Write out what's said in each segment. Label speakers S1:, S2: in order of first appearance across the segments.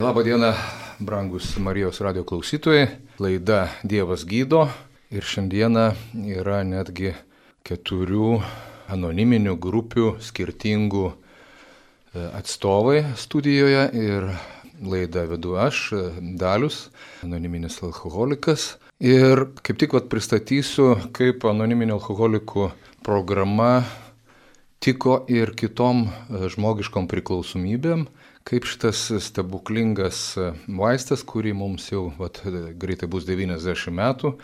S1: Labą dieną, brangus Marijos radio klausytojai. Laida Dievas gydo ir šiandieną yra netgi keturių anoniminių grupių skirtingų e, atstovai studijoje ir laidą vedu aš, e, Dalius, anoniminis alkoholikas. Ir kaip tik vat pristatysiu, kaip anoniminio alkoholikų programa tiko ir kitom e, žmogiškom priklausomybėm kaip šitas stebuklingas vaistas, kurį mums jau vat, greitai bus 90 metų,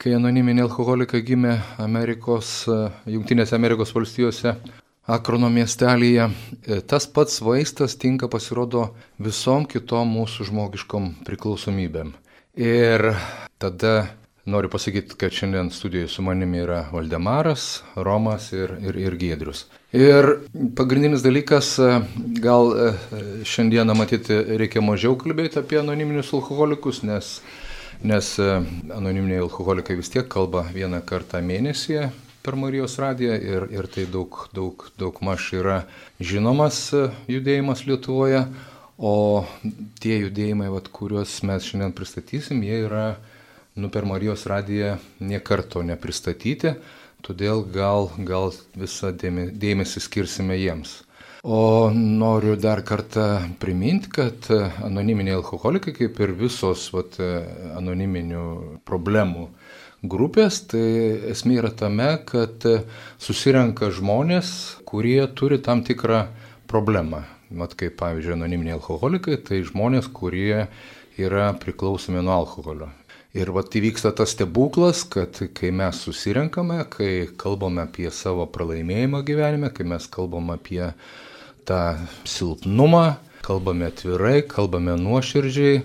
S1: kai anoniminiai alkoholikai gimė Amerikos, Junktinėse Amerikos valstijose, Akrono miestelėje, tas pats vaistas tinka pasirodo visom kitom mūsų žmogiškom priklausomybėm. Ir tada Noriu pasakyti, kad šiandien studijoje su manimi yra Valdemaras, Romas ir, ir, ir Giedrius. Ir pagrindinis dalykas, gal e, šiandieną matyti reikia mažiau kalbėti apie anoniminius alkoholikus, nes, nes e, anoniminiai alkoholikai vis tiek kalba vieną kartą mėnesį per Marijos radiją ir, ir tai daug, daug, daug maž yra žinomas e, judėjimas Lietuvoje, o tie judėjimai, vat, kuriuos mes šiandien pristatysim, jie yra nu, per Marijos radiją niekarto nepristatyti, todėl gal, gal visą dėmesį skirsime jiems. O noriu dar kartą priminti, kad anoniminiai alkoholikai, kaip ir visos vat, anoniminių problemų grupės, tai esmė yra tame, kad susirenka žmonės, kurie turi tam tikrą problemą. Mat kaip pavyzdžiui anoniminiai alkoholikai, tai žmonės, kurie yra priklausomi nuo alkoholio. Ir vat įvyksta tas stebuklas, kad kai mes susirenkame, kai kalbame apie savo pralaimėjimą gyvenime, kai mes kalbame apie tą silpnumą, kalbame atvirai, kalbame nuoširdžiai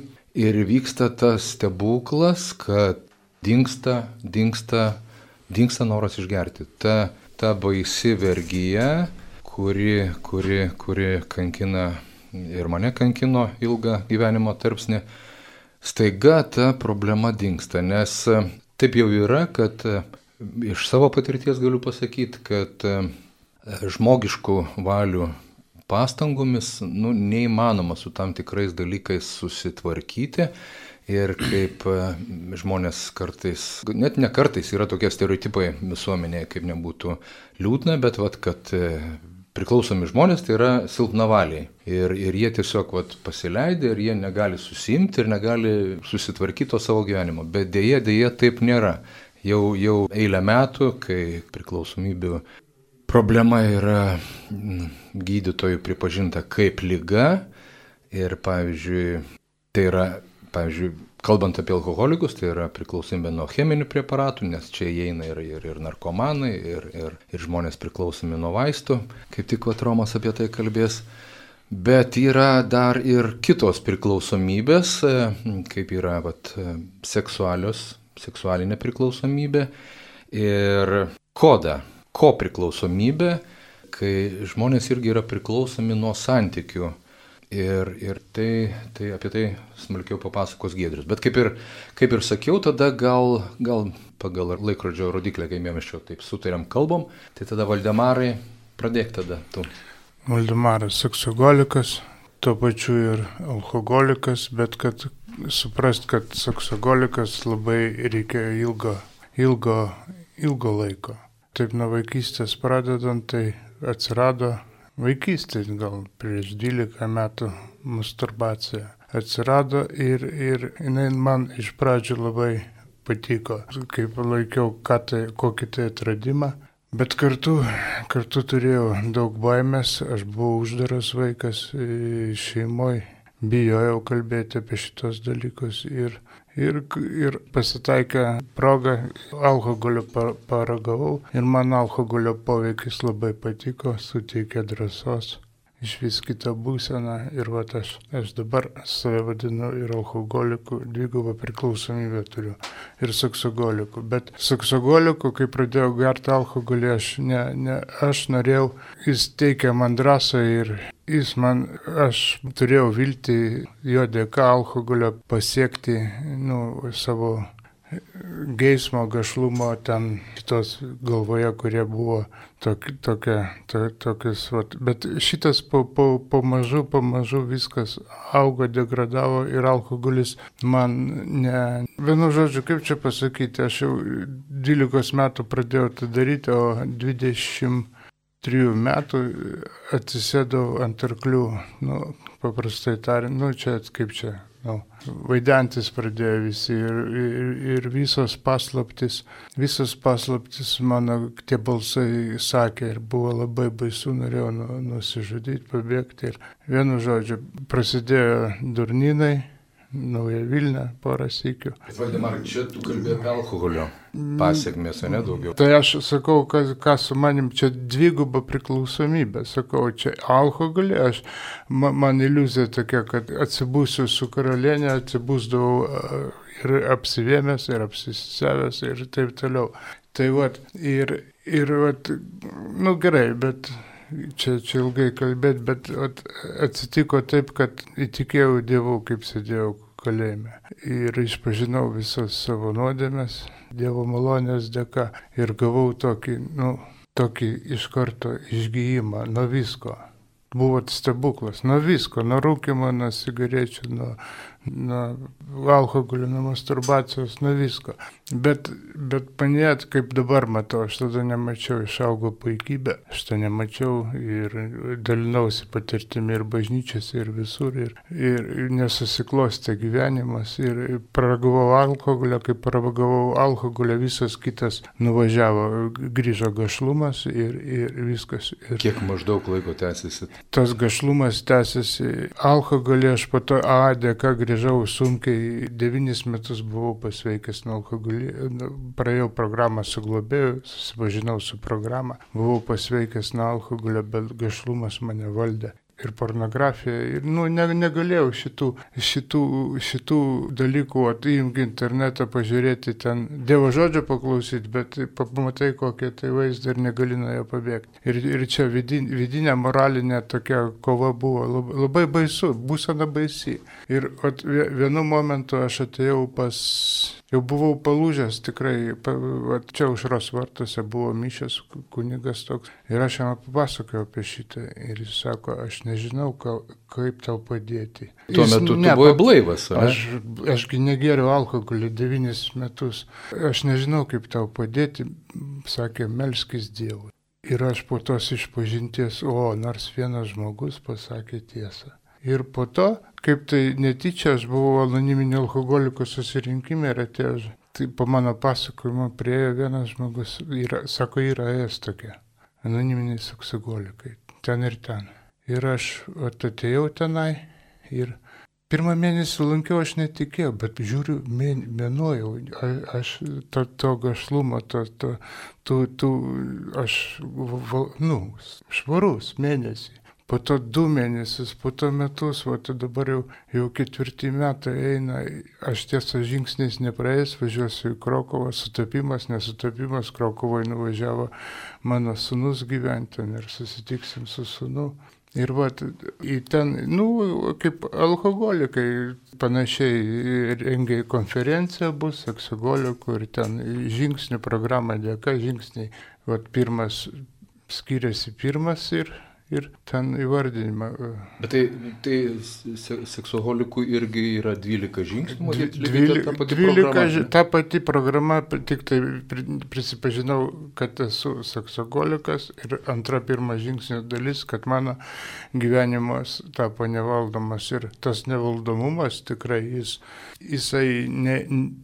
S1: ir vyksta tas stebuklas, kad dinksta, dinksta, dinksta noras išgerti. Ta, ta baisi vergyje, kuri, kuri, kuri kankina ir mane kankino ilgą gyvenimo tarpsnį, staiga ta problema dinksta, nes e, taip jau yra, kad e, iš savo patirties galiu pasakyti, kad e, žmogiškų valių pastangomis nu, neįmanoma su tam tikrais dalykais susitvarkyti. Ir kaip žmonės kartais, net ne kartais yra tokie stereotipai visuomenėje, kaip nebūtų liūdna, bet vat, kad priklausomi žmonės tai yra silpnavaliai. Ir, ir jie tiesiog vat, pasileidė ir jie negali susimti ir negali susitvarkyti to savo gyvenimo. Bet dėje, dėje taip nėra. Jau, jau eilę metų, kai priklausomybių problema yra gydytojų pripažinta kaip lyga ir, pavyzdžiui, tai yra, pavyzdžiui, Kalbant apie alkoholikus, tai yra priklausomybė nuo cheminių preparatų, nes čia įeina ir, ir, ir narkomanai, ir, ir, ir žmonės priklausomi nuo vaistų, kaip tik Vatromas apie tai kalbės. Bet yra dar ir kitos priklausomybės, kaip yra vat, seksualios, seksualinė priklausomybė ir koda, ko priklausomybė, kai žmonės irgi yra priklausomi nuo santykių Ir, ir tai, tai apie tai smulkiau papasakos Giedrius. Bet kaip ir, kaip ir sakiau, tada gal, gal pagal laikrodžio rodiklę, kai mes čia taip sutarėm kalbom, tai tada Valdemarai, pradėk tada tu.
S2: Valdemaras seksogolikas, tuo pačiu ir alkoholikas, bet kad suprast, kad seksogolikas labai reikia ilgo, ilgo, ilgo laiko. Taip nuo vaikystės pradedant, tai atsirado vaikystės, gal prieš 12 metų masturbacija atsirado ir, ir jinai man iš pradžių labai patiko, kaip laikiau, tai, kokį tai atradimą. Bet kartu, kartu turėjau daug baimės, aš buvau uždaras vaikas šeimoje, bijojau kalbėti apie šitos dalykus ir, ir, ir pasitaikė proga, alkoholio paragavau. Ir man alkoholio poveikis labai patiko, suteikė drąsos iš vis kitą būseną ir va aš, aš dabar save vadinu ir alkoholiku, dvigubą priklausomybę turiu ir saksogoliku. Bet saksogoliku, kai pradėjau gerti alkoholį, aš, ne, ne, aš norėjau, jis teikė man drąsą ir jis man, aš turėjau vilti jo dėka alkoholio pasiekti nu, savo geismo, gašlumo ten kitos galvoje, kurie buvo tok, tokia, to, tokius, vat. bet šitas po, po, po mažu, po viskas augo, degradavo ir alkoholis man ne, vienu žodžiu, kaip čia pasakyti, aš jau 12 metų pradėjau tai daryti, o 20 trijų metų atsisėdau ant arklių, nu, paprastai tariant, nu, čia kaip čia, nu, vaidantis pradėjo visi ir, ir, ir visos paslaptis, visos paslaptis mano tie balsai sakė ir buvo labai baisu, norėjau nu, nusižudyti, pabėgti ir vienu žodžiu prasidėjo durninai Nauja Vilna porą sėkių.
S1: Valdemar, čia tu kalbėjai apie alkoholio pasiekmes, ne daugiau.
S2: Tai aš sakau, kas, kas su manim, čia dviguba priklausomybė. Sakau, čia alkoholį, aš, man, man iliuzija tokia, kad atsibūsiu su karalienė, atsibūsdavau ir apsivėmęs, ir apsisevęs, ir taip toliau. Tai vad, ir, ir vad, nu gerai, bet čia, čia ilgai kalbėti, bet at, atsitiko taip, kad įtikėjau Dievu, kaip sėdėjau kalėjime. Ir išpažinau visas savo nuodėmes Dievo malonės dėka ir gavau tokį, nu, tokį iš karto išgyjimą nuo visko. Buvo stebuklas, nuo visko, nuo rūkimo, nuo cigarečių, nuo, nuo alkoholio, nuo masturbacijos, nuo visko. Bet, bet panėt, kaip dabar matau, aš tada nemačiau, išaugo puikybė, aš to nemačiau ir dalinausi patirtimi ir bažnyčiose, ir visur, ir, ir nesusiklostė gyvenimas, ir paragavau alkoholio, kai paragavau alkoholio, visas kitas nuvažiavo, grįžo gašlumas ir, ir viskas. Ir
S1: Kiek maždaug laiko tęsiasi?
S2: Tas gašlumas tęsiasi, alkoholį aš po to A dėka grįžau sunkiai, devynis metus buvau pasveikęs nuo alkoholio Nu, praėjau programą su globėju, susipažinau su programą, buvau pasveikęs nuo alkoholio, bet gašlumas mane valdė ir pornografija. Ir, nu, ne, negalėjau šitų, šitų, šitų dalykų, atėjimti internetą, pažiūrėti ten, Dievo žodžio paklausyti, bet pamatai kokią tai vaizdą ir negali nuo jo pabėgti. Ir, ir čia vidin, vidinė moralinė tokia kova buvo labai, labai baisu, būsena baisi. Ir at, vienu momentu aš atėjau pas jau buvau palūžęs tikrai, va, čia užros vartuose buvo mišęs kunigas toks ir aš jam papasakojau apie šitą ir jis sako, aš nežinau, ka, kaip tau padėti.
S1: Tuo
S2: jis,
S1: metu ne, tu buvai blaivas,
S2: ar? Aš, ašgi negeriu alkoholį devynis metus, aš nežinau, kaip tau padėti, sakė, melskis Dievui. Ir aš po tos išpažinties, o nors vienas žmogus pasakė tiesą. Ir po to kaip tai netyčia, aš buvau anoniminio alkoholikų susirinkime ir atėjo, tai po mano pasakojimo priejo vienas žmogus, yra, sako, yra es tokia, anoniminiai alkoholikai, ten ir ten. Ir aš atėjau tenai ir pirmą mėnesį lankiau, aš netikėjau, bet žiūriu, mėnuojau, aš to, to gašlumo, to, to, to, to, aš, nu, švarus mėnesį po to du mėnesius, po to metus, o tai dabar jau, jau ketvirtį metai eina, aš tiesą žingsniais nepraėjęs, važiuosiu į Krokovą, sutapimas, nesutapimas, Krokovoje nuvažiavo mano sunus gyventi ir susitiksim su sunu. Ir va, į ten, nu, kaip alkoholikai panašiai rengia konferencija bus, seksogolikų ir ten žingsnių programa dėka, žingsniai, va, pirmas skiriasi pirmas ir ir ten įvardinimą. E.
S1: Bet tai, tai seksualikų irgi yra 12 žingsnių,
S2: dvylika, ta pati 12, programa. Ta pati programa, tik tai prisipažinau, kad esu seksualikas ir antra pirma žingsnio dalis, kad mano gyvenimas tapo nevaldomas ir tas nevaldomumas tikrai jis, jisai ne,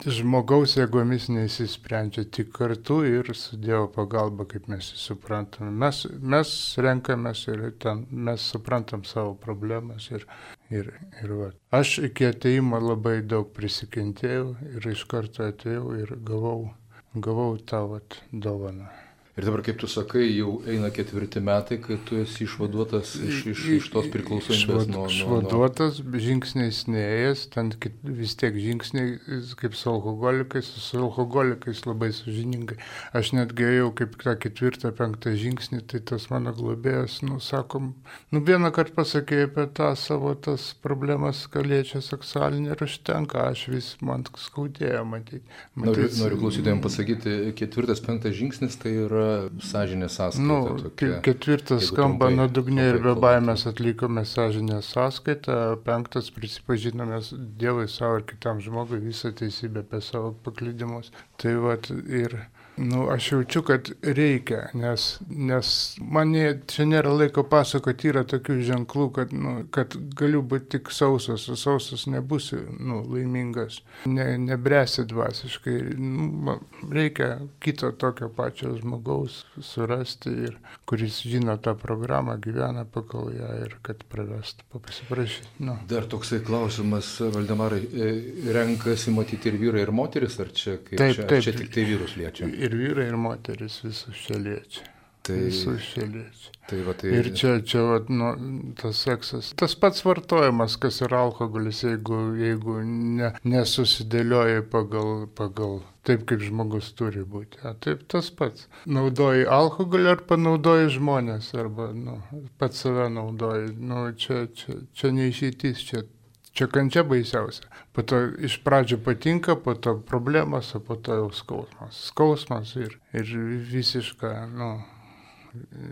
S2: žmogaus jėgomis neįsisprendžia tik kartu ir su Dievo pagalba, kaip mes jį suprantame. Mes, mes renkamės ir ten mes suprantam savo problemas ir, ir, ir va. Aš iki ateimo labai daug prisikentėjau ir iš karto atėjau ir gavau, gavau tą vat dovaną.
S1: Ir dabar, kaip tu sakai, jau eina ketvirti metai, kai tu esi išvaduotas iš, iš, iš tos priklausomybės nuo...
S2: Išvaduotas, nuo... žingsniais neėjęs, ten vis tiek žingsniai, kaip su alkoholikais, su alkoholikais labai sužiningai. Aš netgi ėjau kaip tą ketvirtą, penktą žingsnį, tai tas mano globėjas, nu, sakom, nu vieną kartą pasakė apie tą savo tas problemas, ką liečia seksualinį ir užtenka, aš vis man skaudėjo matyti.
S1: Noriu, noriu klausytėjams pasakyti, ketvirtas, penktas žingsnis tai yra sąžinės sąskaita.
S2: Nu, tokia, ketvirtas skamba nuodugniai ir be baimės atlikome sąžinės sąskaitą, penktas prisipažinome Dievui savo ir kitam žmogui visą teisybę apie savo paklydimus. Tai vat ir Nu, aš jaučiu, kad reikia, nes, nes man čia nėra laiko pasakoti, yra tokių ženklų, kad, nu, kad galiu būti tik sausas, o sausas nebūsi nu, laimingas, ne, nebresi dvasiškai. Nu, reikia kito tokio pačio žmogaus surasti, ir, kuris žino tą programą, gyvena pagal ją ir kad pravestų, pasiprašyti. Nu.
S1: Dar toksai klausimas, Valdemarai, e, renkasi matyti ir vyrai, ir moteris, ar čia, taip, čia, taip, čia tik tai vyrus liečia?
S2: ir vyrai, ir moteris visus čia liečia. Tai, visus čia liečia.
S1: Tai, va, tai...
S2: Ir čia, čia va, nu, tas seksas. Tas pats vartojimas, kas yra alkoholis, jeigu, jeigu ne, nesusidėlioja pagal, pagal taip, kaip žmogus turi būti. Ja, taip tas pats. Naudoji alkoholį ar panaudoji žmonės, arba nu, pats save naudoji. Nu, čia, čia, čia neišeitis, čia Čia kančia baisiausia. Po to iš pradžių patinka, po to problemas, o po to jau skausmas. Skausmas ir, ir visiška, nu,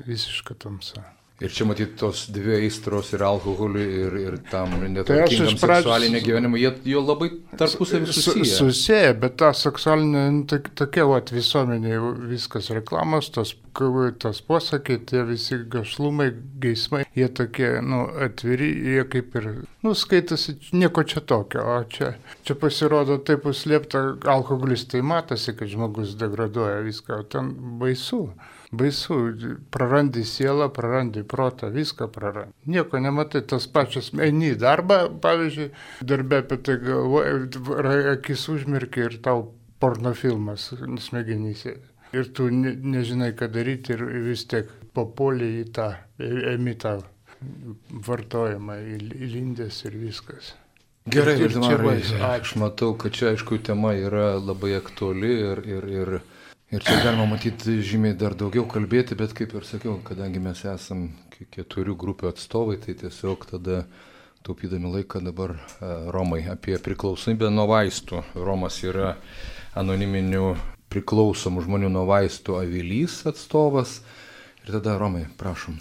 S2: visiška tamsa.
S1: Ir čia matyti tos dvi aistros ir alkoholiui, ir, ir tam netvarkingam tai pradžios... seksualinė gyvenimą, jie jo labai tarpusavį susiję.
S2: Susiję, bet ta seksualinė, nu, tokia vat, visuomenė, viskas reklamos, tos, tos posakiai, tie visi gašlumai, geismai, jie tokie, nu, atviri, jie kaip ir, nu, skaitasi, nieko čia tokio, o čia, čia pasirodo taip užslėpta, alkoholis tai matosi, kad žmogus degraduoja viską, o ten baisu baisu, prarandi sielą, prarandi protą, viską prarandi. Nieko nematai, tas pačias, eini į darbą, pavyzdžiui, darbę apie tai galvoji, akis užmirki ir tau pornofilmas smegenyse. Ir tu ne, nežinai, ką daryti ir vis tiek papuolė į tą, emi tą vartojimą, įlindęs ir viskas.
S1: Gerai, čia, aš matau, kad čia aišku tema yra labai aktuali ir, ir, ir Ir čia galima matyti žymiai dar daugiau kalbėti, bet kaip ir sakiau, kadangi mes esam keturių grupių atstovai, tai tiesiog tada taupydami laiką dabar e, Romai apie priklausomybę nuo vaistų. Romas yra anoniminių priklausomų žmonių nuo vaistų avilys atstovas. Ir tada Romai, prašom.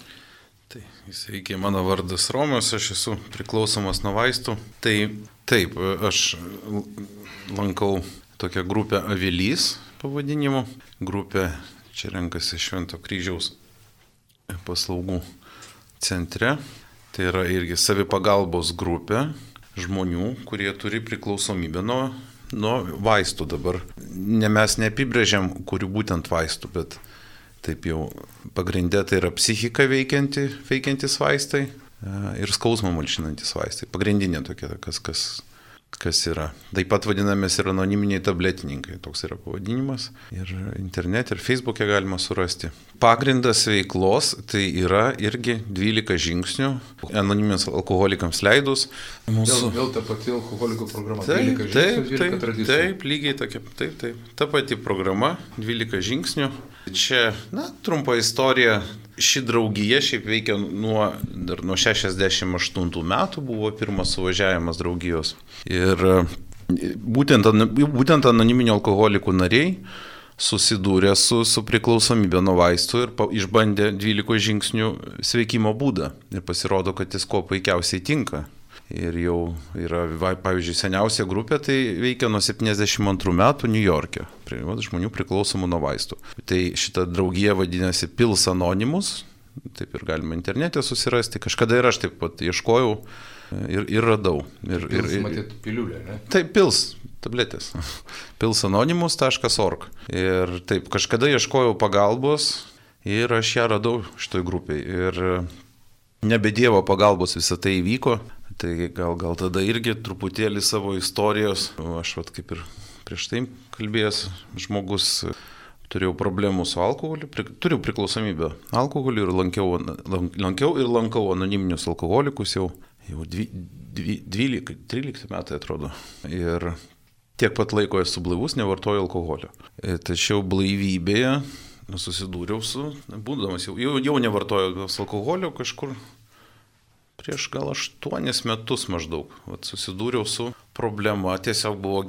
S3: Tai sveiki, mano vardas Romas, aš esu priklausomas nuo vaistų. Tai taip, aš lankau tokią grupę avilys, pavadinimu. Grupė čia renkasi Švento kryžiaus paslaugų centre. Tai yra irgi savipagalbos grupė žmonių, kurie turi priklausomybę nuo, nuo vaistų dabar. Ne mes neapibrėžiam, kurių būtent vaistų, bet taip jau pagrindė tai yra psichika veikianti, veikiantis vaistai e, ir skausmą malšinantis vaistai. Pagrindinė tokia, kas, kas kas yra. Taip pat vadinamės ir anoniminiai tabletininkai, toks yra pavadinimas. Ir internete, ir feisbuke galima surasti. Pagrindas veiklos tai yra irgi 12 žingsnių, anoniminiams alkoholikams leidus.
S1: Mūsų... Vėl, vėl ta pati alkoholikų programa.
S3: Taip, taip, taip, taip, taip, lygiai tokia, taip, taip. Ta pati programa, 12 žingsnių. Čia, na, trumpa istorija ši draugija šiaip veikia nuo, dar nuo 68 metų, buvo pirmas suvažiavimas draugijos. Ir e, būtent, būtent anoniminio alkoholikų nariai susidūrė su, su priklausomybė nuo vaistų ir pa, išbandė 12 žingsnių sveikimo būdą. Ir pasirodo, kad jis kuo puikiausiai tinka. Ir jau yra, pavyzdžiui, seniausia grupė, tai veikia nuo 72 metų New York'e, prie žmonių priklausomų nuo vaistų. Tai šita draugija vadinasi Pils Anonimus, taip ir galima internete susirasti. Kažkada ir aš taip pat ieškojau ir, ir radau. Ir,
S1: pils, ir, matyt, piliulė, ne?
S3: Taip, pils, tabletės. pilsanonimus.org. Ir taip, kažkada ieškojau pagalbos ir aš ją radau šitoj grupiai. Ir nebe Dievo pagalbos visą tai įvyko. Tai gal, gal tada irgi truputėlį savo istorijos, aš vat kaip ir prieš tai kalbėjęs žmogus, turėjau problemų su alkoholiu, pri, turiu priklausomybę alkoholiu ir lankiau, lankiau ir lankau anoniminius alkoholikus jau, jau dvi, dvi, 12, 13 metai atrodo. Ir tiek pat laiko esu blaivus, nevartoju alkoholio. E, tačiau blaivybėje susidūriau su, būdamas jau, jau, jau nevartoju alkoholio kažkur prieš gal aštuonis metus maždaug. Vat, susidūriau su problema, tiesiog buvo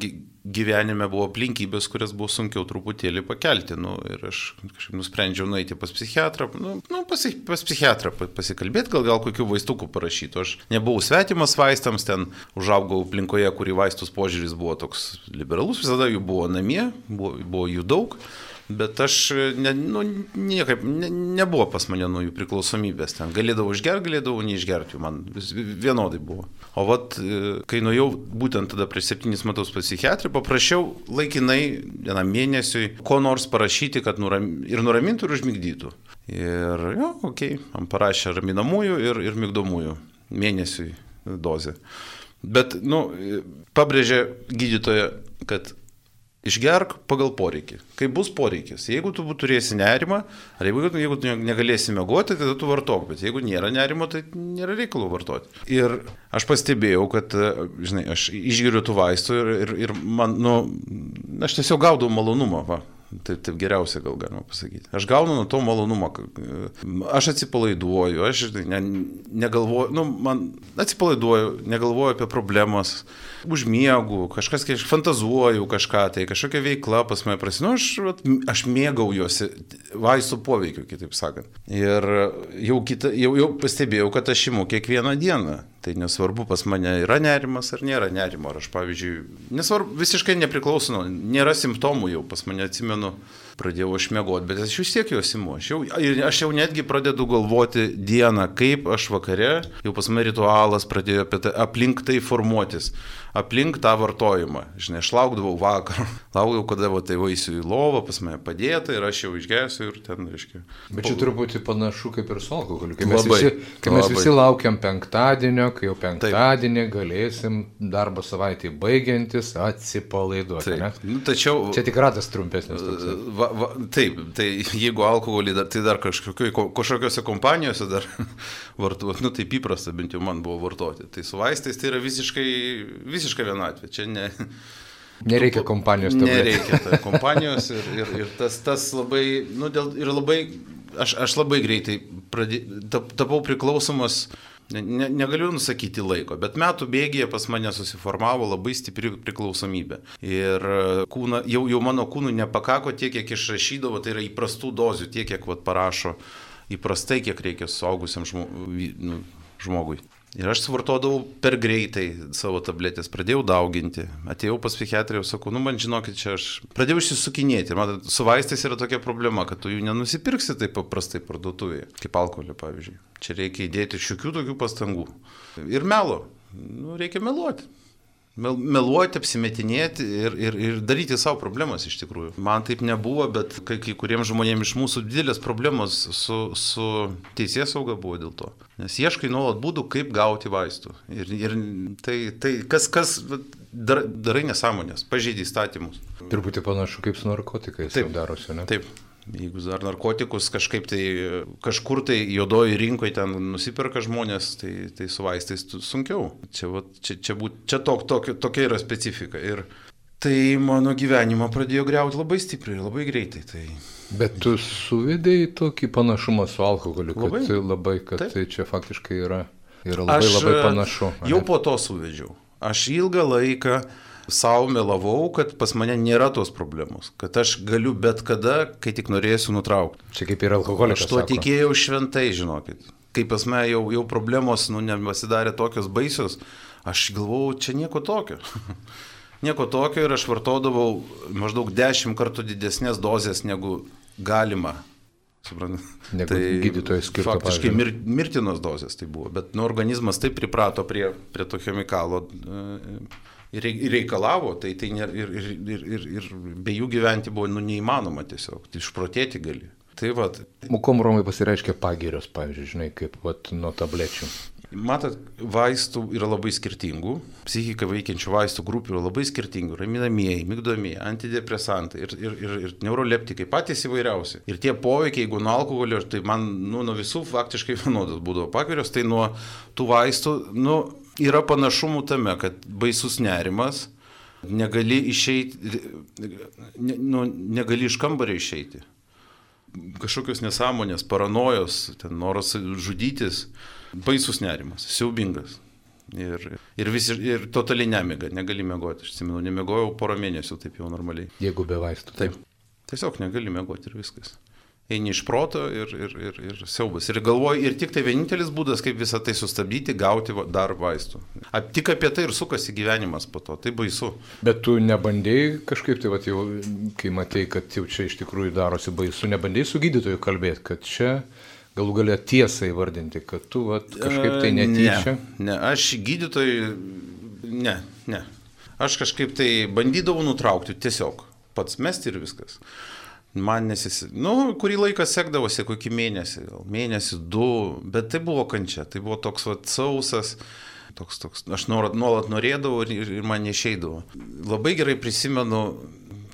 S3: gyvenime buvo aplinkybės, kurias buvo sunkiau truputėlį pakelti. Nu, ir aš kažkaip nusprendžiau nueiti pas psichiatrą, nu, nu, pas, pas psichiatrą pasikalbėti, gal gal kokių vaistukų parašytų. Aš nebuvau svetimas vaistams, ten užaugau aplinkoje, kurį vaistus požiūris buvo toks liberalus, visada jų buvo namie, buvo, buvo jų daug. Bet aš, ne, nu, niekaip, ne, nebuvo pas mane nuo jų priklausomybės. Ten galėdavau išgerti, galėdavau neišgerti, jų man vienodai buvo. O vat, e, kai nuėjau būtent tada prieš septynis metus pas psichiatrį, paprašiau laikinai vienam mėnesiui ko nors parašyti, kad nuram, ir nuramintų ir užmigdytų. Ir, jo, okei, okay, man parašė raminamųjų ir, ir migdomųjų mėnesiui dozę. Bet, nu, pabrėžė gydytoja, kad Išgerk pagal poreikį. Kai bus poreikis. Jeigu tu turėsi nerimą, ar jeigu, jeigu tu negalėsi mėgoti, tada tu vartok. Bet jeigu nėra nerimo, tai nėra reikalo vartoti. Ir aš pastebėjau, kad, žinai, aš išgeriu tų vaistų ir, ir, ir man, nu, aš tiesiog gaudau malonumą. Va. Taip, taip geriausia gal galima pasakyti. Aš gaunu nuo to malonumą. Aš atsipalaiduoju, aš ne, negalvoju, nu, man atsipalaiduoju, negalvoju apie problemas, užmiegu, kažkas, kai aš fantazuoju kažką, tai kažkokia veikla pas mane prasidėjo, nu, aš, aš mėgaujuosi vaistų poveikiu, kitaip sakant. Ir jau, kita, jau, jau pastebėjau, kad aš imu kiekvieną dieną. Tai nesvarbu, pas mane yra nerimas ar nėra nerimo. Ar aš, pavyzdžiui, nesvarbu, visiškai nepriklauso, nėra simptomų jau, pas mane atsimenu, pradėjau aš mėgoti, bet aš vis tiek juos imu. Aš jau, aš jau netgi pradedu galvoti dieną, kaip aš vakare, jau pas mane ritualas pradėjo tai, aplink tai formuotis aplink tą vartojimą. Žinai, aš laukdavau vakar, laukdavau, kada va, tai vaisiu į lovą, pas mane padėta ir aš jau išgesiu ir ten, reiškia.
S1: Bet čia truputį panašu kaip ir su alkoholiu. Kai mes, labai, visi, kai mes labai. visi laukiam penktadienio, kai jau penktadienį Taip. galėsim darbo savaitį baigiantis atsipalaiduoti.
S3: Nu, tačiau...
S1: Čia tik ratas trumpesnis.
S3: Va, va, taip, tai jeigu alkoholį, dar, tai dar kažkokiose kompanijose dar vartoti, nu taip įprasta, bent jau man buvo vartoti. Tai su vaistais tai yra visiškai, visiškai visiška vienatvė. Čia ne.
S1: Nereikia kompanijos tabletės.
S3: Nereikia tai kompanijos ir, ir, ir tas, tas labai, nu, dėl, ir labai, aš, aš labai greitai pradė, tap, tapau priklausomas, ne, ne, negaliu nusakyti laiko, bet metų bėgėje pas mane susiformavo labai stipri priklausomybė. Ir kūna, jau, jau mano kūnų nepakako tiek, kiek išrašydavo, tai yra įprastų dozių, tiek, kiek vat, parašo įprastai, kiek reikia suaugusiam žmogui. Nu, žmogui. Ir aš suvartodavau per greitai savo tabletės, pradėjau dauginti. Atėjau pas psichiatriją sakau, nu man žinokit, čia aš pradėjau išsisukinėti. Man su vaistais yra tokia problema, kad tu jų nenusipirksi taip paprastai parduotuvėje, kaip alkoholio pavyzdžiui. Čia reikia įdėti šiokių tokių pastangų. Ir melo. Nu, reikia meluoti meluoti, apsimetinėti ir, ir, ir daryti savo problemas iš tikrųjų. Man taip nebuvo, bet kai, kai kuriems žmonėms iš mūsų didelės problemos su, su teisės sauga buvo dėl to. Nes ieškai nuolat būdų, kaip gauti vaistų. Ir, ir tai, tai kas, kas dar, darai nesąmonės, pažeidai įstatymus.
S1: Truputį panašu kaip su narkotikais. Taip darosi, ne?
S3: Taip. Jeigu dar narkotikus kažkaip tai kažkur tai juodoji rinkoje ten nusipirka žmonės, tai, tai su vaistais sunkiau. Čia, va, čia, čia, būt, čia tok, tok, tokia yra specifika. Ir tai mano gyvenimą pradėjo greuti labai stipriai, labai greitai. Tai...
S1: Bet tu suvedėjai tokį panašumą su alkoholiu, kad labai, labai kad Taip. tai čia faktiškai yra, yra labai, Aš labai panašu.
S3: Jau po to suvedžiau. Aš ilgą laiką savo melavau, kad pas mane nėra tos problemos, kad aš galiu bet kada, kai tik norėsiu nutraukti.
S1: Čia kaip ir alkoholikas.
S3: Aš tuo sako. tikėjau šventai, žinokit. Kai pas mane jau, jau problemos, nu, nepasidarė tokios baisios, aš galvojau, čia nieko tokio. nieko tokio ir aš vartodavau maždaug dešimt kartų didesnės dozės negu galima.
S1: Suprantu. Negu tai gydytojas skirtas.
S3: Faktiškai mir, mirtinos dozės tai buvo, bet nu, organizmas taip priprato prie, prie to chemikalo. Ir reikalavo, tai, tai ne, ir, ir, ir, ir, ir be jų gyventi buvo nu, neįmanoma tiesiog, tai išprotėti gali. Tai vat.
S1: Mukom Romai pasireiškia pagirios, pavyzdžiui, žinai, kaip vat, nuo tablečių.
S3: Matot, vaistų yra labai skirtingų, psichiką veikiančių vaistų grupių yra labai skirtingų, raminamieji, mygdomieji, antidepresantai ir, ir, ir, ir neuroleptikai, patys įvairiausi. Ir tie poveikiai, jeigu nuo alkoholio, tai man nu, nuo visų faktiškai vienodas būdavo pakarios, tai nuo tų vaistų nu, yra panašumų tame, kad baisus nerimas, negali išeiti, ne, nu, negali iš kambario išeiti. Kažkokios nesąmonės, paranojos, ten noras žudytis baisus nerimas, siaubingas. Ir, ir, vis, ir totaliai nemiga, negali mėgoti, aš atsimenu, nemėgojau porą mėnesių taip jau normaliai.
S1: Jeigu be vaistų.
S3: Taip. Tiesiog negali mėgoti ir viskas. Eini iš proto ir, ir, ir, ir siaubas. Ir galvoji, ir tik tai vienintelis būdas, kaip visą tai sustabdyti, gauti dar vaistų. A, tik apie tai ir sukasi gyvenimas po to, tai baisu.
S1: Bet tu nebandėjai kažkaip tai, va, jau, kai matei, kad jau čia iš tikrųjų darosi baisu, nebandėjai su gydytoju kalbėti, kad čia galų galę tiesą įvardinti, kad tu vat, kažkaip tai netyčia?
S3: Ne, ne, aš gydytojai, ne, ne. Aš kažkaip tai bandydavau nutraukti tiesiog, pats mesti ir viskas. Man nesis, nu, kurį laiką sekdavosi, kokį mėnesį, gal mėnesį, du, bet tai buvo kančia, tai buvo toks vat, sausas, toks, toks, aš nuolat norėdavau ir, ir man neišeidavo. Labai gerai prisimenu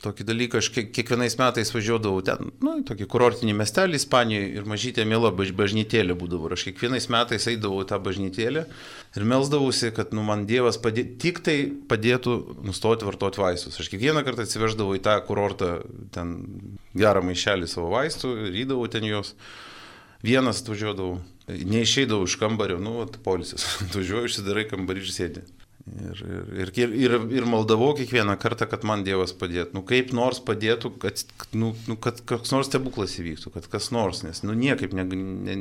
S3: tokį dalyką, aš kiekvienais metais važiuodavau ten, nu, tokį kurortinį miestelį Ispanijoje ir mažytė mėla bažnytėlė būdavo. Aš kiekvienais metais eidavau tą bažnytėlę ir melsdavausi, kad nu, man Dievas padė, tik tai padėtų nustoti vartoti vaistus. Aš kiekvieną kartą atsiveždavau į tą kurortą ten gerą maišelį savo vaistų ir įdavau ten juos. Vienas atvažiuodavau, neišeidavau iš kambario, nu, polisis. Atvažiuoju, išsidarai kambarį ir sėdė. Ir, ir, ir, ir, ir maldavau kiekvieną kartą, kad man Dievas padėtų. Nu, kaip nors padėtų, kad, nu, nu, kad koks nors stebuklas įvyktų, kad kas nors, nes nu, niekaip ne, ne,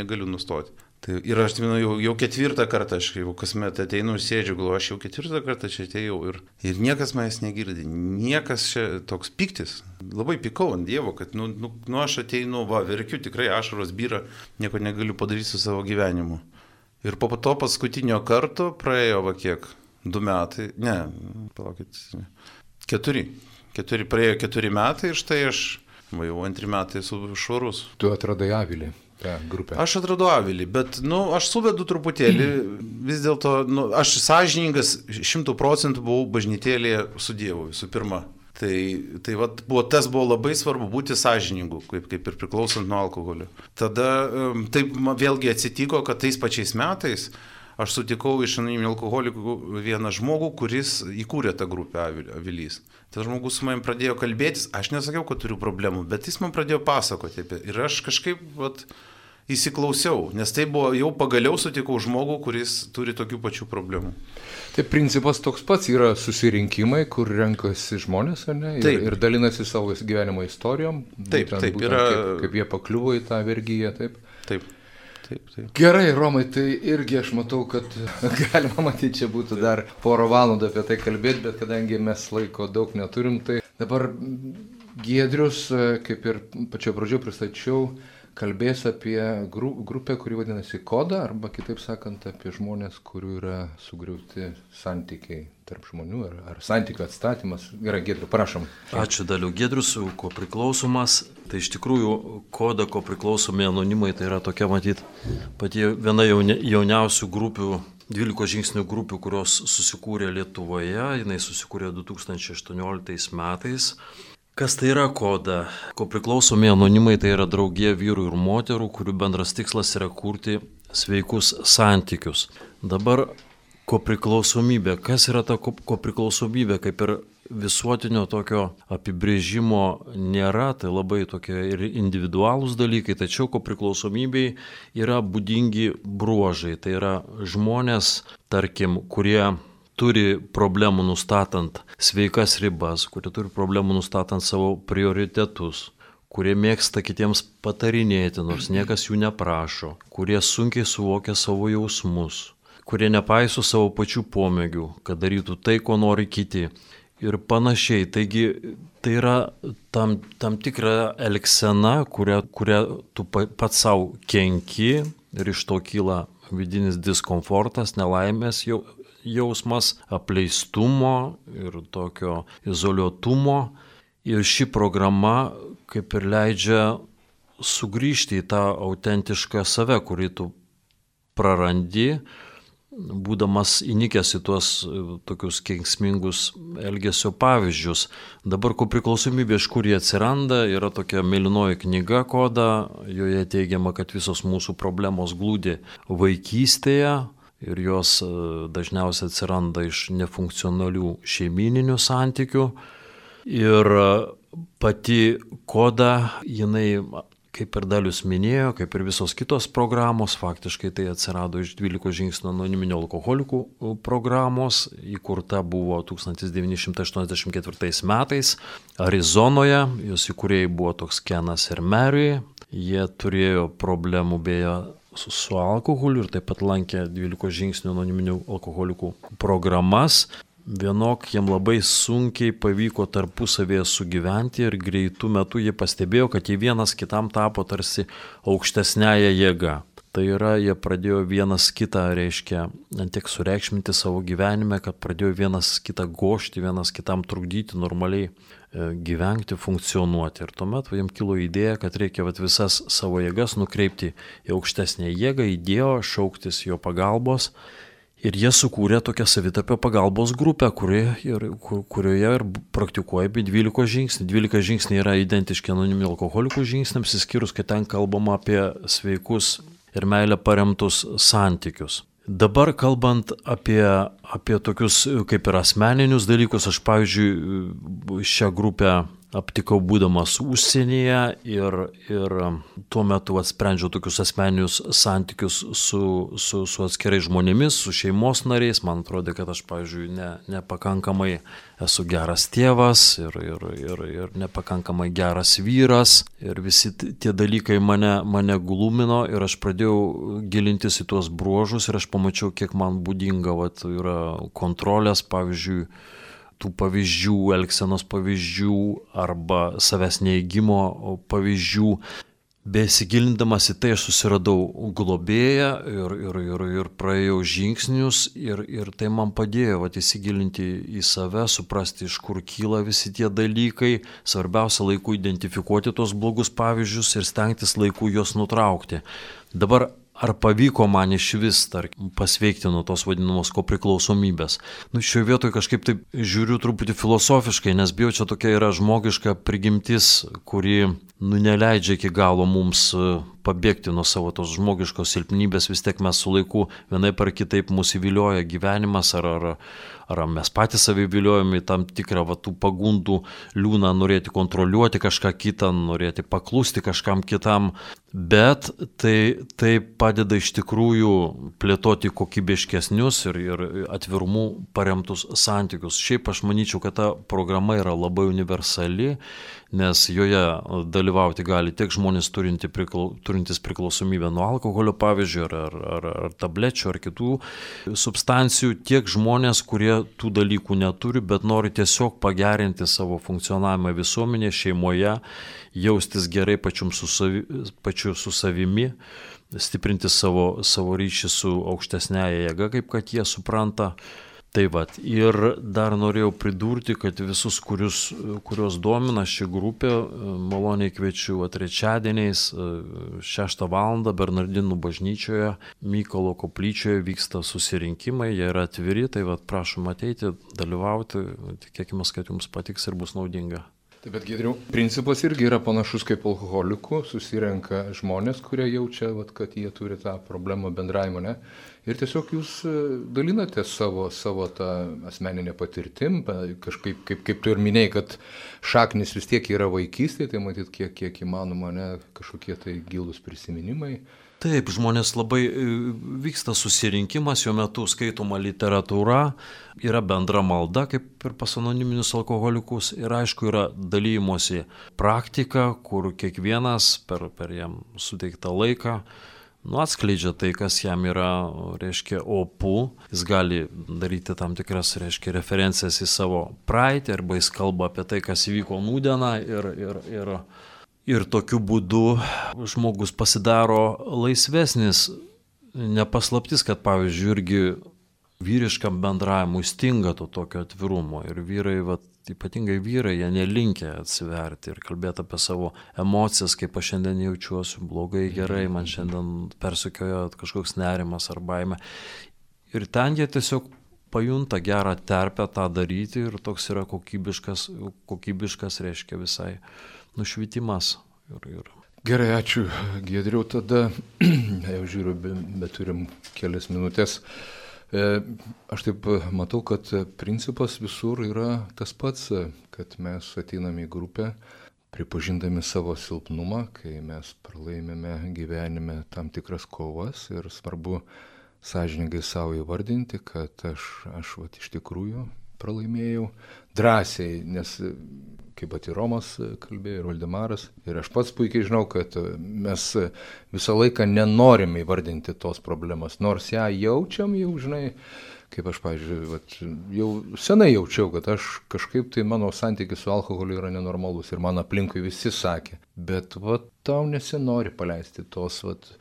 S3: negaliu nustoti. Tai, ir aš atsimenu, jau, jau ketvirtą kartą, aš jau kasmet ateinu ir sėdžiu, galvoju, aš jau ketvirtą kartą čia atėjau ir, ir niekas manęs negirdi, niekas čia toks piktis. Labai pikau ant Dievo, kad nu, nu, nu aš ateinu, va, verkiu, tikrai ašaros byra, nieko negaliu padaryti su savo gyvenimu. Ir po to paskutinio karto praėjo va kiek, du metai, ne, palaukit, keturi. Keturi, praėjo keturi metai ir štai aš, jau antri metai esu švarus.
S1: Tu atradai avilį. Grupė.
S3: Aš atradau avilį, bet, nu, aš suvedu truputėlį, vis dėlto, nu, aš sąžiningas šimtų procentų buvau bažnytėlėje su Dievu visų pirma. Tai, tai vat, buvo, tas buvo labai svarbu būti sąžiningu, kaip, kaip ir priklausant nuo alkoholio. Tada taip vėlgi atsitiko, kad tais pačiais metais aš sutikau iš anoniminių alkoholikų vieną žmogų, kuris įkūrė tą grupę Avilys. Tas žmogus su manim pradėjo kalbėtis, aš nesakiau, kad turiu problemų, bet jis man pradėjo pasakoti apie. Ir aš kažkaip, vat, įsiklausiau, nes tai buvo, jau pagaliau sutikau žmogų, kuris turi tokių pačių problemų.
S1: Tai principas toks pats yra susirinkimai, kur renkasi žmonės, ne? Ir, taip. ir dalinasi savo gyvenimo istorijom.
S3: Taip, būtent, taip, būtent, yra.
S1: Kaip, kaip jie pakliuvo į tą vergyją, taip.
S3: Taip. Taip, taip.
S1: Gerai, Romai, tai irgi aš matau, kad galima matyti, čia būtų dar porą valandų apie tai kalbėti, bet kadangi mes laiko daug neturim, tai dabar Giedrius, kaip ir pačioje pradžioje pristačiau, kalbės apie gru, grupę, kuri vadinasi Koda, arba kitaip sakant, apie žmonės, kurių yra sugriauti santykiai tarp žmonių, ar, ar santykių atstatymas. Gerai, Gedriu, prašom.
S4: Ačiū daliu. Gedrius, ko priklausomas, tai iš tikrųjų Koda, ko priklausomi anonimai, tai yra tokia, matyt, pati viena jauniausių grupių 12 žingsnių grupių, kurios susikūrė Lietuvoje, jinai susikūrė 2018 metais. Kas tai yra koda? Ko priklausomi anonimai tai yra draugė vyrų ir moterų, kurių bendras tikslas yra kurti sveikus santykius. Dabar ko priklausomybė. Kas yra ta ko priklausomybė? Kaip ir visuotinio tokio apibrėžimo nėra, tai labai tokie ir individualūs dalykai, tačiau ko priklausomybei yra būdingi bruožai. Tai yra žmonės, tarkim, kurie turi problemų nustatant sveikas ribas, kurie turi problemų nustatant savo prioritetus, kurie mėgsta kitiems patarinėti, nors niekas jų neprašo, kurie sunkiai suvokia savo jausmus, kurie nepaiso savo pačių pomėgių, kad darytų tai, ko nori kiti ir panašiai. Taigi tai yra tam, tam tikra elgsena, kurią, kurią tu pats savo kenki ir iš to kyla vidinis diskomfortas, nelaimės jau, jausmas apleistumo ir tokio izoliuotumo. Ir ši programa kaip ir leidžia sugrįžti į tą autentišką save, kurį tu prarandi, būdamas įnikęs į tuos e, tokius kenksmingus elgesio pavyzdžius. Dabar ko priklausomybė, iš kur jie atsiranda, yra tokia mėlynoji knyga koda, joje teigiama, kad visos mūsų problemos glūdi vaikystėje ir jos e, dažniausiai atsiranda iš nefunkcionalių šeimininių santykių. Ir e, pati koda, jinai kaip ir Dalius minėjo, kaip ir visos kitos programos, faktiškai tai atsirado iš 12 žingsnių anoniminio alkoholikų programos, įkurta buvo 1984 metais Arizonoje, jos įkūrėjai buvo toks Kenas ir Mary, jie turėjo problemų beje su, su alkoholiu ir taip pat lankė 12 žingsnių anoniminių alkoholikų programas vienok jiem labai sunkiai pavyko tarpusavėje sugyventi ir greitų metų jie pastebėjo, kad jie vienas kitam tapo tarsi aukštesnėje jėga. Tai yra, jie pradėjo vienas kitą, reiškia, tiek sureikšminti savo gyvenime, kad pradėjo vienas kitą gošti, vienas kitam trukdyti normaliai gyventi, funkcionuoti. Ir tuomet jiems kilo idėja, kad reikia vat, visas savo jėgas nukreipti į aukštesnę jėgą, į Dievą, šauktis jo pagalbos Ir jie sukūrė tokią savitapio pagalbos grupę, kuri, ir, kur, kurioje ir praktikuoja apie 12 žingsnių. 12 žingsniai yra identiški anoniminių alkoholikų žingsniams, įskyrus, kad ten kalbama apie sveikus ir meilę paremtus santykius. Dabar kalbant apie, apie tokius kaip ir asmeninius dalykus, aš pavyzdžiui šią grupę aptikau būdamas užsienyje ir, ir tuo metu atsprendžiau tokius asmeninius santykius su, su, su atskirai žmonėmis, su šeimos nariais. Man atrodo, kad aš, pavyzdžiui, ne, nepakankamai esu geras tėvas ir, ir, ir, ir nepakankamai geras vyras. Ir visi tie dalykai mane, mane glumino ir aš pradėjau gilintis į tuos bruožus ir aš pamačiau, kiek man būdinga vat, yra kontrolės, pavyzdžiui, tų pavyzdžių, elgsenos pavyzdžių arba savęs neįgymo pavyzdžių. Besigilindamas į tai aš susiradau globėją ir, ir, ir, ir praėjau žingsnius ir, ir tai man padėjo vat, įsigilinti į save, suprasti, iš kur kyla visi tie dalykai, svarbiausia laiku identifikuoti tos blogus pavyzdžius ir stengtis laiku juos nutraukti. Dabar ar pavyko man iš vis, tarkim, pasveikti nuo tos vadinamos kopriklausomybės. Nu, šioje vietoje kažkaip taip žiūriu truputį filosofiškai, nes bijau, čia tokia yra žmogiška prigimtis, kuri nu, neleidžia iki galo mums pabėgti nuo savo tos žmogiškos silpnybės, vis tiek mes su laiku vienai par kitaip mūsų įvilioja gyvenimas, ar, ar, ar mes patys savį viliojame į tam tikrą va, tų pagundų liūną norėti kontroliuoti kažką kitą, norėti paklusti kažkam kitam, bet tai, tai padeda iš tikrųjų plėtoti kokybiškesnius ir, ir atvirumų paremtus santykius. Šiaip aš manyčiau, kad ta programa yra labai universali nes joje dalyvauti gali tiek žmonės turinti priklau, turintys priklausomybę nuo alkoholio, pavyzdžiui, ar, ar, ar, ar tablečių, ar kitų substancijų, tiek žmonės, kurie tų dalykų neturi, bet nori tiesiog pagerinti savo funkcionavimą visuomenėje, šeimoje, jaustis gerai pačiu su, savi, pačiu su savimi stiprinti savo, savo ryšį su aukštesnėje jėga, kaip kad jie supranta. Tai vad, ir dar norėjau pridurti, kad visus, kurius, kurios domina ši grupė, maloniai kviečiu trečiadieniais 6 val. Bernardinų bažnyčioje, Mykolo koplyčioje vyksta susirinkimai, jie yra atviri, tai vad prašom ateiti, dalyvauti, tikėkime, kad jums patiks ir bus naudinga.
S1: Taip, bet geriau, principas irgi yra panašus kaip alkoholikų, susirenka žmonės, kurie jaučia, vat, kad jie turi tą problemą bendravimo, ne? Ir tiesiog jūs e, dalinate savo, savo tą asmeninę patirtim, kažkaip, kaip, kaip tu ir minėjai, kad šaknis vis tiek yra vaikystė, tai matyt, kiek, kiek įmanoma, ne, kažkokie tai gilus prisiminimai.
S4: Taip, žmonės labai e, vyksta susirinkimas, jo metu skaitoma literatūra, yra bendra malda, kaip ir pas anoniminius alkoholikus, ir aišku, yra dalymosi praktika, kur kiekvienas per, per jam suteiktą laiką nu, atskleidžia tai, kas jam yra, reiškia, opu, jis gali daryti tam tikras, reiškia, referencijas į savo praeitį, arba jis kalba apie tai, kas įvyko nūdieną ir, ir, ir Ir tokiu būdu žmogus pasidaro laisvesnis. Nepaslaptis, kad pavyzdžiui, irgi vyriškam bendravimui stinga to tokio atvirumo ir vyrai, vat, ypatingai vyrai, jie nelinkia atsiverti ir kalbėti apie savo emocijas, kaip aš šiandien jaučiuosi, blogai, gerai, man šiandien persukiojo kažkoks nerimas ar baime. Ir ten jie tiesiog pajunta gerą terpę tą daryti ir toks yra kokybiškas, kokybiškas reiškia visai nušvitimas. Ir, ir
S1: Gerai, ačiū, Gedriau, tada jau žiūriu, bet turim kelias minutės. E, aš taip matau, kad principas visur yra tas pats, kad mes ateiname į grupę, pripažindami savo silpnumą, kai mes pralaimėme gyvenime tam tikras kovas ir svarbu sąžiningai savo įvardinti, kad aš, aš vat, iš tikrųjų pralaimėjau drąsiai, nes kaip pati Romas kalbėjo ir Valdemaras. Ir aš pats puikiai žinau, kad mes visą laiką nenorime įvardinti tos problemos, nors ją jaučiam jau, žinai, kaip aš, pavyzdžiui, vat, jau senai jaučiau, kad aš kažkaip tai mano santykis su alkoholiu yra nenormalus ir man aplinkui visi sakė, bet vat, tau nesinori paleisti tos, vat,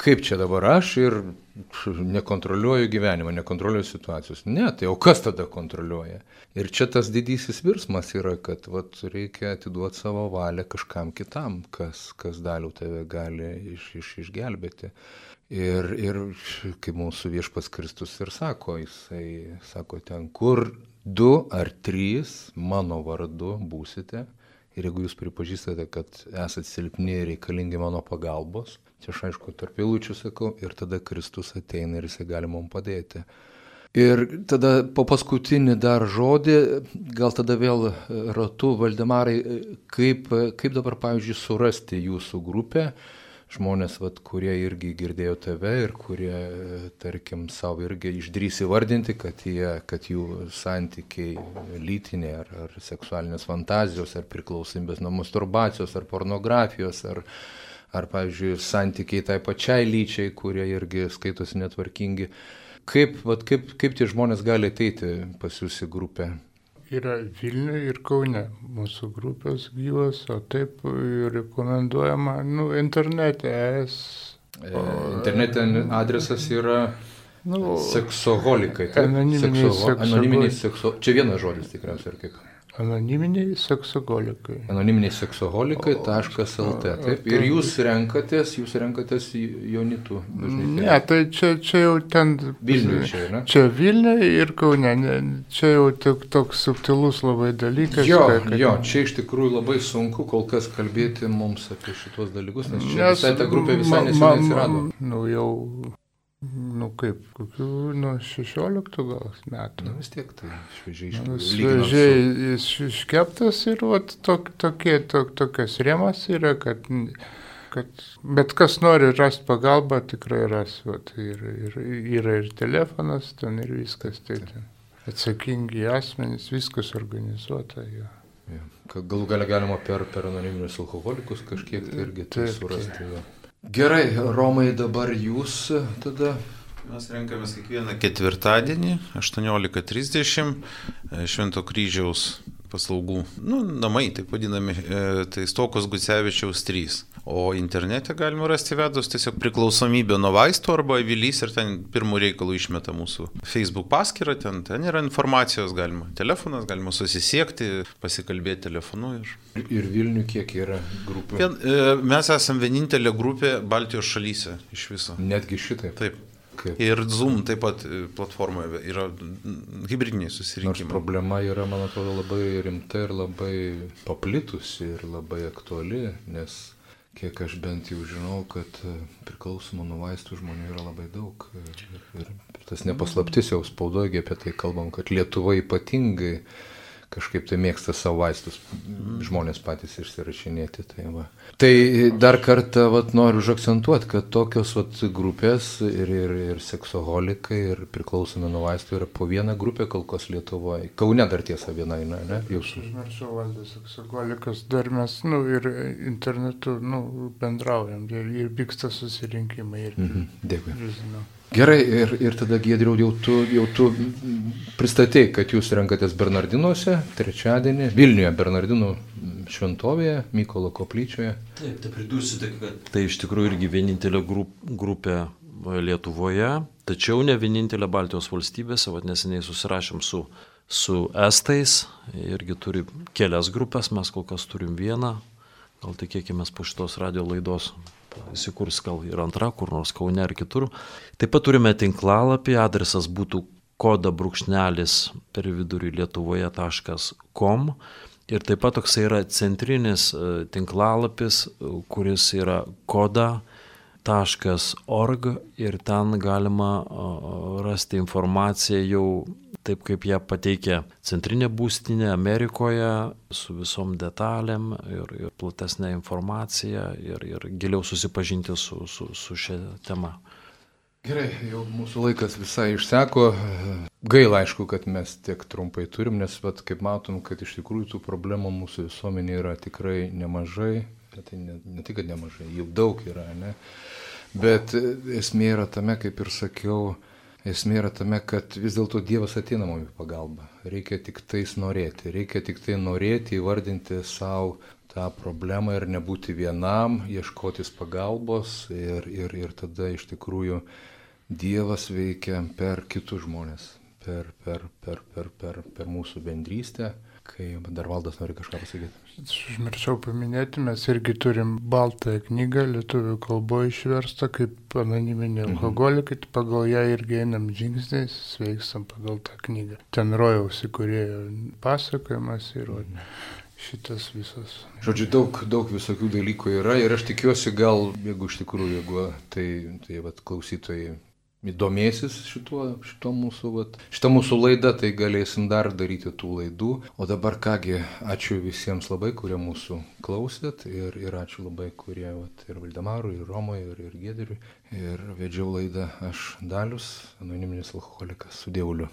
S1: kaip čia dabar aš ir nekontroliuoju gyvenimą, nekontroliuoju situacijos. Ne, tai o kas tada kontroliuoja? Ir čia tas didysis virsmas yra, kad vat, reikia atiduoti savo valią kažkam kitam, kas, kas dalių tave gali iš, iš, išgelbėti. Ir, ir kaip mūsų viešpas Kristus ir sako, jisai sako ten, kur du ar trys mano vardu būsite. Ir jeigu jūs pripažįstate, kad esate silpni ir reikalingi mano pagalbos, Čia aš aišku tarp eilučių sakau ir tada Kristus ateina ir jisai gali mums padėti. Ir tada po paskutinį dar žodį, gal tada vėl ratu, Valdemarai, kaip, kaip dabar, pavyzdžiui, surasti jūsų grupę, žmonės, vat, kurie irgi girdėjo tave ir kurie, tarkim, savo irgi išdrys įvardinti, kad, jie, kad jų santykiai lytiniai ar, ar seksualinės fantazijos, ar priklausomybės nuo masturbacijos, ar pornografijos, ar, ar, pavyzdžiui, santykiai tai pačiai lyčiai, kurie irgi skaitosi netvarkingi. Kaip, vat, kaip, kaip tie žmonės gali ateiti pas jūs į grupę?
S2: Yra Vilniuje ir Kaune mūsų grupės gyvas, o taip rekomenduojama, nu, internete es.
S1: E, internete adresas yra
S2: Nu,
S1: seksoholikai. taip?
S2: Anoniminiai
S1: Seksoho- Anoniminiai
S2: seksoholikai.
S1: sekso... Čia vienas žodis tikriausiai, ar kaip?
S2: Anoniminiai seksogolikai.
S1: Anoniminiai seksoholikai.lt. Taip. Ir jūs renkatės, jūs renkatės bažnyčią.
S2: Ne, tai čia, čia jau ten.
S1: Vilniuje čia, ne?
S2: Čia Vilniuje ir Kaune. ne, Čia jau tik toks subtilus labai dalykas.
S1: Jo,
S2: kad-
S1: jo, čia iš tikrųjų labai sunku kol kas kalbėti mums apie šitos dalykus, nes čia
S2: Nes
S1: visai ta grupė visai neseniai atsirado.
S2: Nu jau, nu kaip, kokių, nuo 16 gal metų.
S1: Na vis tiek tai šviežiai
S2: Nu,
S1: iš lyginant su-
S2: Svežiai jis iškeptas ir vat, tok, tokie, tok, tokias rėmas yra, kad, kad bet kas nori rasti pagalbą, tikrai ras. Vat, ir, ir, yra ir telefonas, ten ir viskas. Tai, ten. Atsakingi asmenys, viskas organizuota. Jo.
S1: Ka- Galų galę galima per, per anoniminius alkoholikus kažkiek tai irgi tai
S2: Taip,
S1: surasti. Jo. Gerai, Romai, dabar jūs tada.
S3: Mes renkamės kiekvieną ketvirtadienį 18.30 e, Švento kryžiaus paslaugų, nu, namai, taip vadinami, e, tai Stokos Gucevičiaus 3. O internete galima rasti vedus tiesiog priklausomybę nuo vaistų arba avilys ir ten pirmų reikalų išmeta mūsų Facebook paskyrą, ten, ten yra informacijos, galima telefonas, galima susisiekti, pasikalbėti telefonu. Ir...
S1: Ir Vilnių kiek yra grupių?
S3: Vien, e, mes esame vienintelė grupė Baltijos šalyse iš viso.
S1: Netgi šitai.
S3: Taip.
S1: Kaip?
S3: Ir Zoom taip pat e, platformoje yra hybridiniai
S1: Nors
S3: susirinkimai.
S1: problema yra, man atrodo, labai rimta ir labai paplitusi ir labai aktuali, nes kiek aš bent jau žinau, kad e, priklausomų nuo vaistų žmonių yra labai daug. Ir, ir, ir tas nepaslaptis jau spaudogi apie tai kalbam, kad Lietuva ypatingai kažkaip tai mėgsta savo vaistus žmonės patys išsirašinėti. Tai, va. tai dar kartą vat, noriu užakcentuoti, kad tokios vat, grupės ir, ir, ir seksoholikai, ir priklausomi nuo vaistų yra po vieną grupę kol kas Lietuvoje. Kaune dar tiesa viena, ne? ne? Jūsų.
S2: Užmiršau valdas seksogolikas, dar mes, nu, ir internetu, nu, bendraujam, ir, ir vyksta susirinkimai. Ir,
S1: Mhm, Dėkui.
S2: ir, žinau.
S1: Gerai, ir, ir tada Giedriau, jau tu, jau tu pristatei, kad jūs renkatės Bernardinuose trečiadienį, Vilniuje Bernardinų šventovėje, Mykolo koplyčioje.
S4: Taip, tai pridursiu tik, kad tai iš tikrųjų irgi vienintelė grup, grupė Lietuvoje, tačiau ne vienintelė Baltijos valstybėse, vad neseniai susirašėm su, su Estais, irgi turi kelias grupės, mes kol kas turim vieną, gal tikėkime po šitos radio laidos įsikurs gal ir antra, kur nors Kaune ar kitur. Taip pat turime tinklalapį, adresas būtų koda brūkšnelis per vidurį lietuvoje.com. Ir taip pat toks yra centrinis e, tinklalapis, kuris yra koda org ir ten galima rasti informaciją jau taip, kaip ją pateikė centrinė būstinė Amerikoje su visom detalėm ir, ir platesnė informacija ir, ir giliau susipažinti su, su, su šia tema.
S1: Gerai, jau mūsų laikas visai išseko. Gaila, aišku, kad mes tiek trumpai turim, nes, vat, kaip matom, kad iš tikrųjų tų problemų mūsų visuomenė yra tikrai nemažai. Tai ne, ne tik, kad nemažai, jų daug yra, ne? Bet esmė yra tame, kaip ir sakiau, esmė yra tame, kad vis dėlto Dievas ateina mums į pagalbą. Reikia tik tais norėti, reikia tik tai norėti įvardinti savo tą problemą ir nebūti vienam, ieškotis pagalbos ir, ir, ir tada iš tikrųjų Dievas veikia per kitus žmonės, per, per, per, per, per, per mūsų bendrystę. Kai dar valdas nori kažką pasakyti.
S2: Užmiršau paminėti, mes irgi turim baltąją knygą, lietuvių kalboje išverstą kaip anoniminė mhm. alkoholikai, pagal ją irgi einam žingsniais, sveikstam pagal tą knygą. Ten rojaus įkūrėjo pasakojimas ir mhm. šitas visas.
S1: Žodžiu, daug, daug visokių dalykų yra ir aš tikiuosi gal, jeigu iš tikrųjų, jeigu tai, tai vat, klausytojai domėsis šituo, šituo mūsų, vat, šitą mūsų laidą, tai galėsim dar daryti tų laidų. O dabar kągi, ačiū visiems labai, kurie mūsų klausėt ir, ir ačiū labai, kurie vat, ir Valdemarui, ir Romui, ir, ir Gėderiui. Ir vedžiau laidą aš Dalius, anoniminis alkoholikas su Dievuliu.